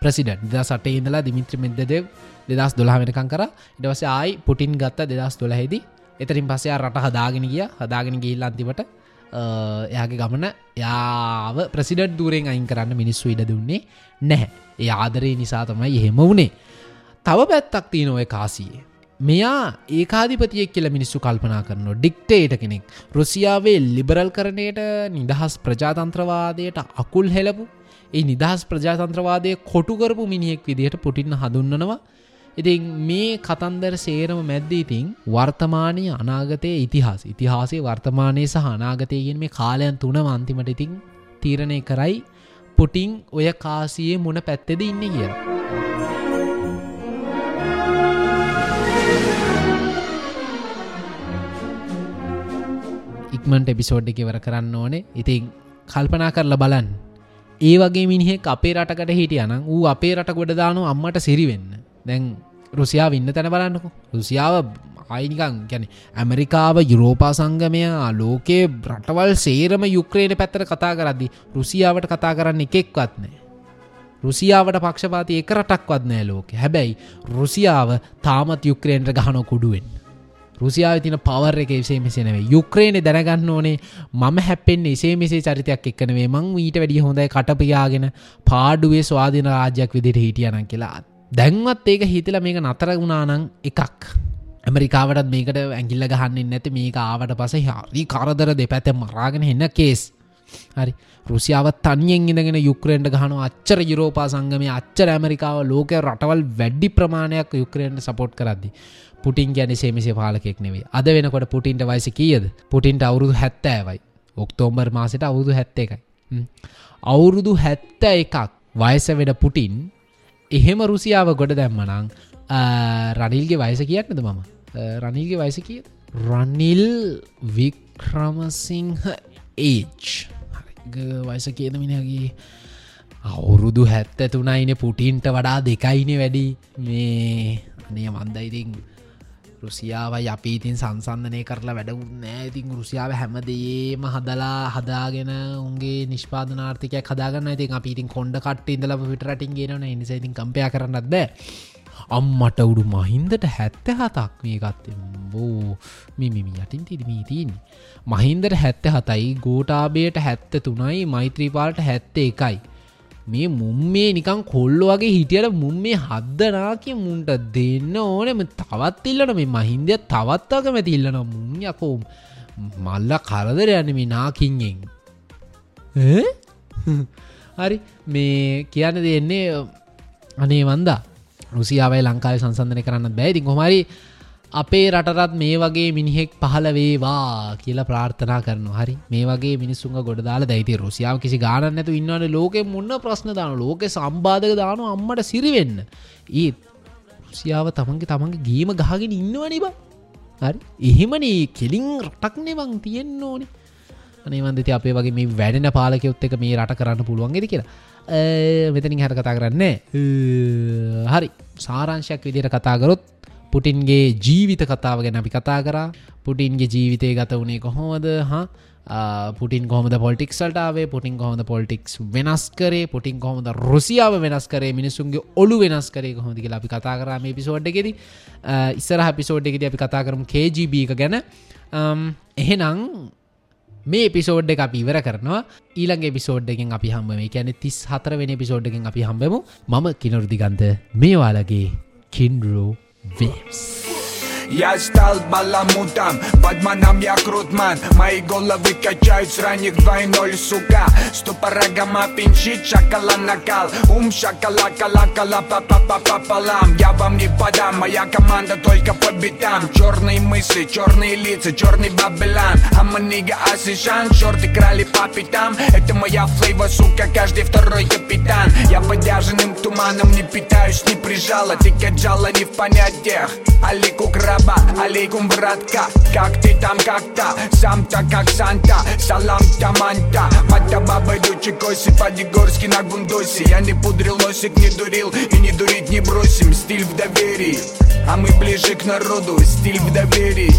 ප්‍රසිඩන්් දෙදා සටේ ඉඳලා දිමිත්‍ර මෙදදෙව් දෙදස් දොලා වෙනකං කර ඉඩවස ආයි පුටින් ගත්ත දෙදස් දොලහෙදී එතරින් පසයා රට හදාගෙන ගිය. හදාගෙන ගිල්ල අන්තිමට එයාගේ ගමන යාව ප්‍රසිඩට් දුරෙන් අයින් කරන්න මිනිස්සු ඉඩ දුන්නේ නැහැ. ඒ ආදරේ නිසා තමයි එහෙම වුණේ තව පැත්තක් තිය නොය කාසියේ. මෙයා ඒකාධිපතියෙක් කියල මිනිස්සු කල්පනා කරන ඩික්ටේට කෙනෙක්. රුසියාවේ ලිබරල් කරණයට නිදහස් ප්‍රජාතන්ත්‍රවාදයට අකුල් හෙලපු ඒ නිදහස් ප්‍රජාතන්ත්‍රවාදය කොටුකරපු මිනිහෙක් විදිහට පුටින්න හඳුන්නනවා ඉතින් මේ කතන්දර සේරම මැද්දීතින් වර්තමානය අනාගතය ඉතිහාස ඉතිහාසේ වර්තමානය සහ අනාගතයගෙන් මේ කාලයන් තුන අන්තිමට ඉතින් තීරණය කරයි. පුටිං ඔය කාසියේ මුණ පැත්තෙද ඉන්න කිය. ඉක්මට එපිසෝඩ් එක වර කරන්න ඕනේ. ඉතින් කල්පනා කරලා බලන්න. ඒ වගේ මිනිහෙක් අපේ රටකට හිටියනම් ඌ අපේ රට ගොඩදානු අම්මට සිරිවෙන්න දැන් රුසියාව ඉන්න තැන බලන්නකු. රුසියාව අයිනිකං ගැන ඇමරිකාව යුරෝපා සංගමයා ලෝකයේ රටවල් සේරම යුක්‍රේණ පැත්තර කතා කරද්දි රුසියාවට කතා කරන්න එකෙක්වත්නෑ රුසියාවට පක්ෂපාති එක රටක්වත් නෑ ලෝක. හැබැයි රුසියාව තාමත් යුක්‍රේන්ට ගහනො කුඩුවෙන් රුසියාව තින පවර එක එසේ මෙසෙනවේ යුක්‍රේණය දැනගන්න ඕනේ මම හැපෙන් එසේ මෙසේ චරිතයක් එක්කනවේ මං ඊට වැඩිය හොඳයි කටපයාගෙන පාඩුවේ ස්වාධන රාජ්‍යයක් විදිට හිටියන කියලා. දැන්වත් ඒක හිතල මේක නතර වුණානං එකක්. ඇමරිකාවටත් මේකට ඇගිල්ල ගහන්න නැති මේක ආවට පස හරි කරදර දෙපැත මරාගෙන එන්න කේස් හරි. රුසියාවත් තනියෙන් ඉඳගෙන යුක්‍රේන්ට ගහන අච්චර යුරෝපා සංගමය අච්චර ඇමරිකාව ලෝක රටවල් වැඩි ප්‍රමාණයක් යුක්‍රේන්ට සපෝට් කරද්දි. පුටින් ගැන සේමිසේ පාලකෙක් නෙවේ අද වෙනකොට පුටින්ට වයිස කියද? පුටින්ට අවුරුදු හැත්තෑවයි. ඔක්තෝම්බර් මාසට අවුරුදු හැත්ත එකයි අවුරුදු හැත්ත එකක් වයස වෙඩ පුටින් එහෙම රුසියාව ගොඩ දැම්මනං රනිල්ගේ වයස කියන්නද මම? රනිල්ගේ වයස කිය රනිල් වික්‍රමසිංහ ඒච් වයස කියද මිනගේ අවුරුදු හැත්ත තුනයින පුටින්ට වඩා දෙකයින වැඩි. මේ අනේ මන්දයිතින් රුසියාවයි අපි ඉතින් සංසන්ධනය කරලා වැඩවුත් නෑ. ඉතින් රුසියාව හැමදේම හදලා හදාගෙන උන්ගේ නිෂ්පාදනාර්ථකයක් හදාගන්න ඉතින් අපි ඉතින් කොඩ කට ඉඳල පිටරටින් ගෙනන නිසයිතින් කම්පය කරන්නත් බෑ. අම්මට උඩු මහින්දට හැත්ත හතක් මේ ගත්තේ. බෝ මිමිමි යටින් තිරිමී තියන්නේ. මහින්දට හැත්ත හතයි ගෝටාබයට හැත්ත තුනයි මෛත්‍රීපාලට හැත්ත එකයි. මේ මුම් මේ නිකං කොල්ලො වගේ හිටියට මුම් මේ හද්දනා කිය මුන්ට දෙන්න ඕනෙම තවත් ඉල්ලන මේ මහින්දය තවත්තාක මැති ඉල්ලන මුන් යකෝ මල්ල කරදර යන්න මේ නාකින්ගෙන් හරි. මේ කියන්න දෙන්නේ අනේ වන්දා. රුසියාවයි ලංකාව සංසන්ධනය කරන්න බැයිති කොමරි අපේ රටරත් මේ වගේ මිනිහෙක් පහල වේවා කියලා ප්‍රාර්ථනා කරන හරි. මේ වගේ මිනිස්සුන් ගොඩදාල දැයිති රුසියාව කිසි ගානන්න ඇතු ඉන්නවන ලෝක මුන්න ප්‍රශ්න දාන ලෝක සම්බාධක දානු අම්මට සිරිවෙන්න ඒත් රුසියාව තමන්ගේ තමන්ගේ ගීම ගහගෙන ඉන්නවනිබ හරි. එහෙමනේ කෙලින් රටක්නේ වං තියෙන්න්න ඕනේ. අනේවන්දති අපේ වගේ මේ වැඩෙන පාලකයොත් එක මේ රට කරන්න පුළුවන්ගෙද කියලා. මෙතනින් හැර කතා කරන්න හරි. සාරංශයක් විදියට කතාගරොත් පුටින්ගේ ජීවිත කතාව ගැන අපි කතා කරා. පුටින්ගේ ජීවිතය ගත වනේ කොහොමද? හා පුටින් කොහොමද පොල්ටික්සල්ටාවේ පුටින් කොහොමද පොල්ටික්ස් වෙනස් කරේ? පුටින් කොහොමද රුසියාව වෙනස් කරේ? මිනිසුන්ගේ ඔලු වෙනස් කරේ කොහොද කියලා අපි කතා කරම පිසෝඩ්ගෙද ඉස්සර පිසෝඩ්ගෙද අපි කතා කරම KGB එක ගැන. එහෙනම් මේ පිසෝඩ් එක අපි ඉවර කරනවා. ඊළගේ පිසෝඩ්ඩකින් අපි හම්බම කියැන තිස් හතර වෙන පිසෝඩ්ඩකින් අපි හම්බමු මම කිනොරදිගන්ත මේවාලගේ කින්රෝ Vips. Я стал баламутом, под маном я крутман. Мои головы качают с ранних 2.0, сука. Ступорогама пинчит, шакала накал. Ум шакала, кала, кала, па па па пополам Я вам не подам, моя команда только по битам. Черные мысли, черные лица, черный бабелан А манига асишан, шорты крали по пятам. Это моя флейва, сука, каждый второй капитан. Я подяженным туманом не питаюсь, не прижала Ты каджала не в понятиях, алику крал раба Алейкум, братка, как ты там как-то? Сам-то как Санта, салам таманта. Мата баба дучи коси, по-дегорски на гундосе. Я не пудрил носик, не дурил и не дурить не бросим. Стиль в доверии, а мы ближе к народу. Стиль в доверии.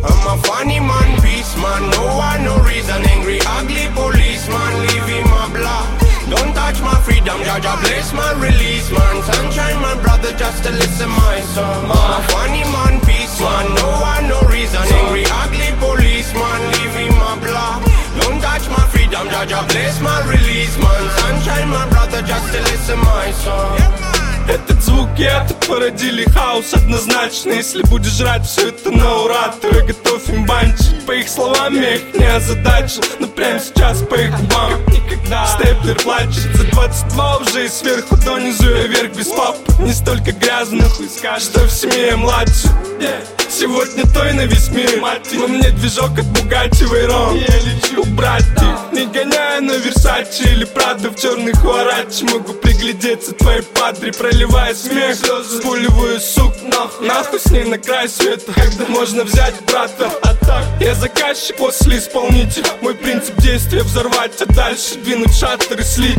I'm a funny man, peace man, no one, no reason. Angry, ugly policeman, leave him a block Don't touch my freedom, Jaja bless my release, man. Sunshine, my brother, just to listen my song. I'm funny man, peace man, no one, no reason. Angry, ugly policeman, leaving my block. Don't touch my freedom, Jaja bless my release, man. Sunshine, my brother, just to listen my song. Этот звук и это породили хаос однозначно Если будешь жрать все это на ура, то я готов им банчить. По их словам я их не озадачил. Но прямо сейчас по их губам. Никогда. Степлер плачет. За 22 уже и сверху донизу я вверх без папы Не столько грязных, что в семье младше. Yeah. Сегодня той на весь мир. Но мне движок от Бугати Вейрон Я лечу. Убрать их Не гоняя на Версачи или Прадо В черных Хуарачи Могу приглядеться твоей падре Проливая смех. Спуливаю сук нахуй Нахуй с ней на край света. Когда можно взять брата? А так Я заказчик после исполнитель Мой принцип действия взорвать А дальше двинуть шаттер и слить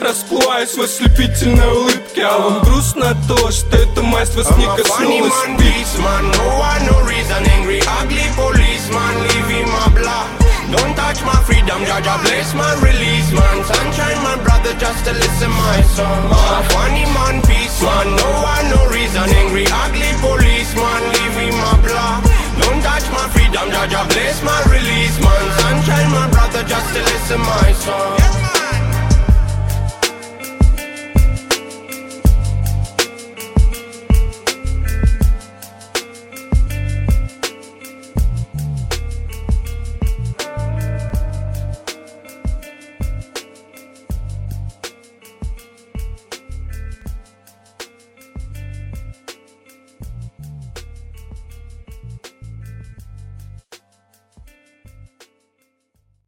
Расплываюсь в ослепительной улыбке. А вам грустно от того, что эта масть вас не коснулась? No reason. Angry, ugly policeman leaving my block Don't touch my freedom, Jaja bless my release man. Sunshine my brother just to listen my song A funny man, peace man, no one no reason. Angry, ugly policeman leaving my block Don't touch my freedom, Jaja bless my release man. Sunshine my brother just to listen my song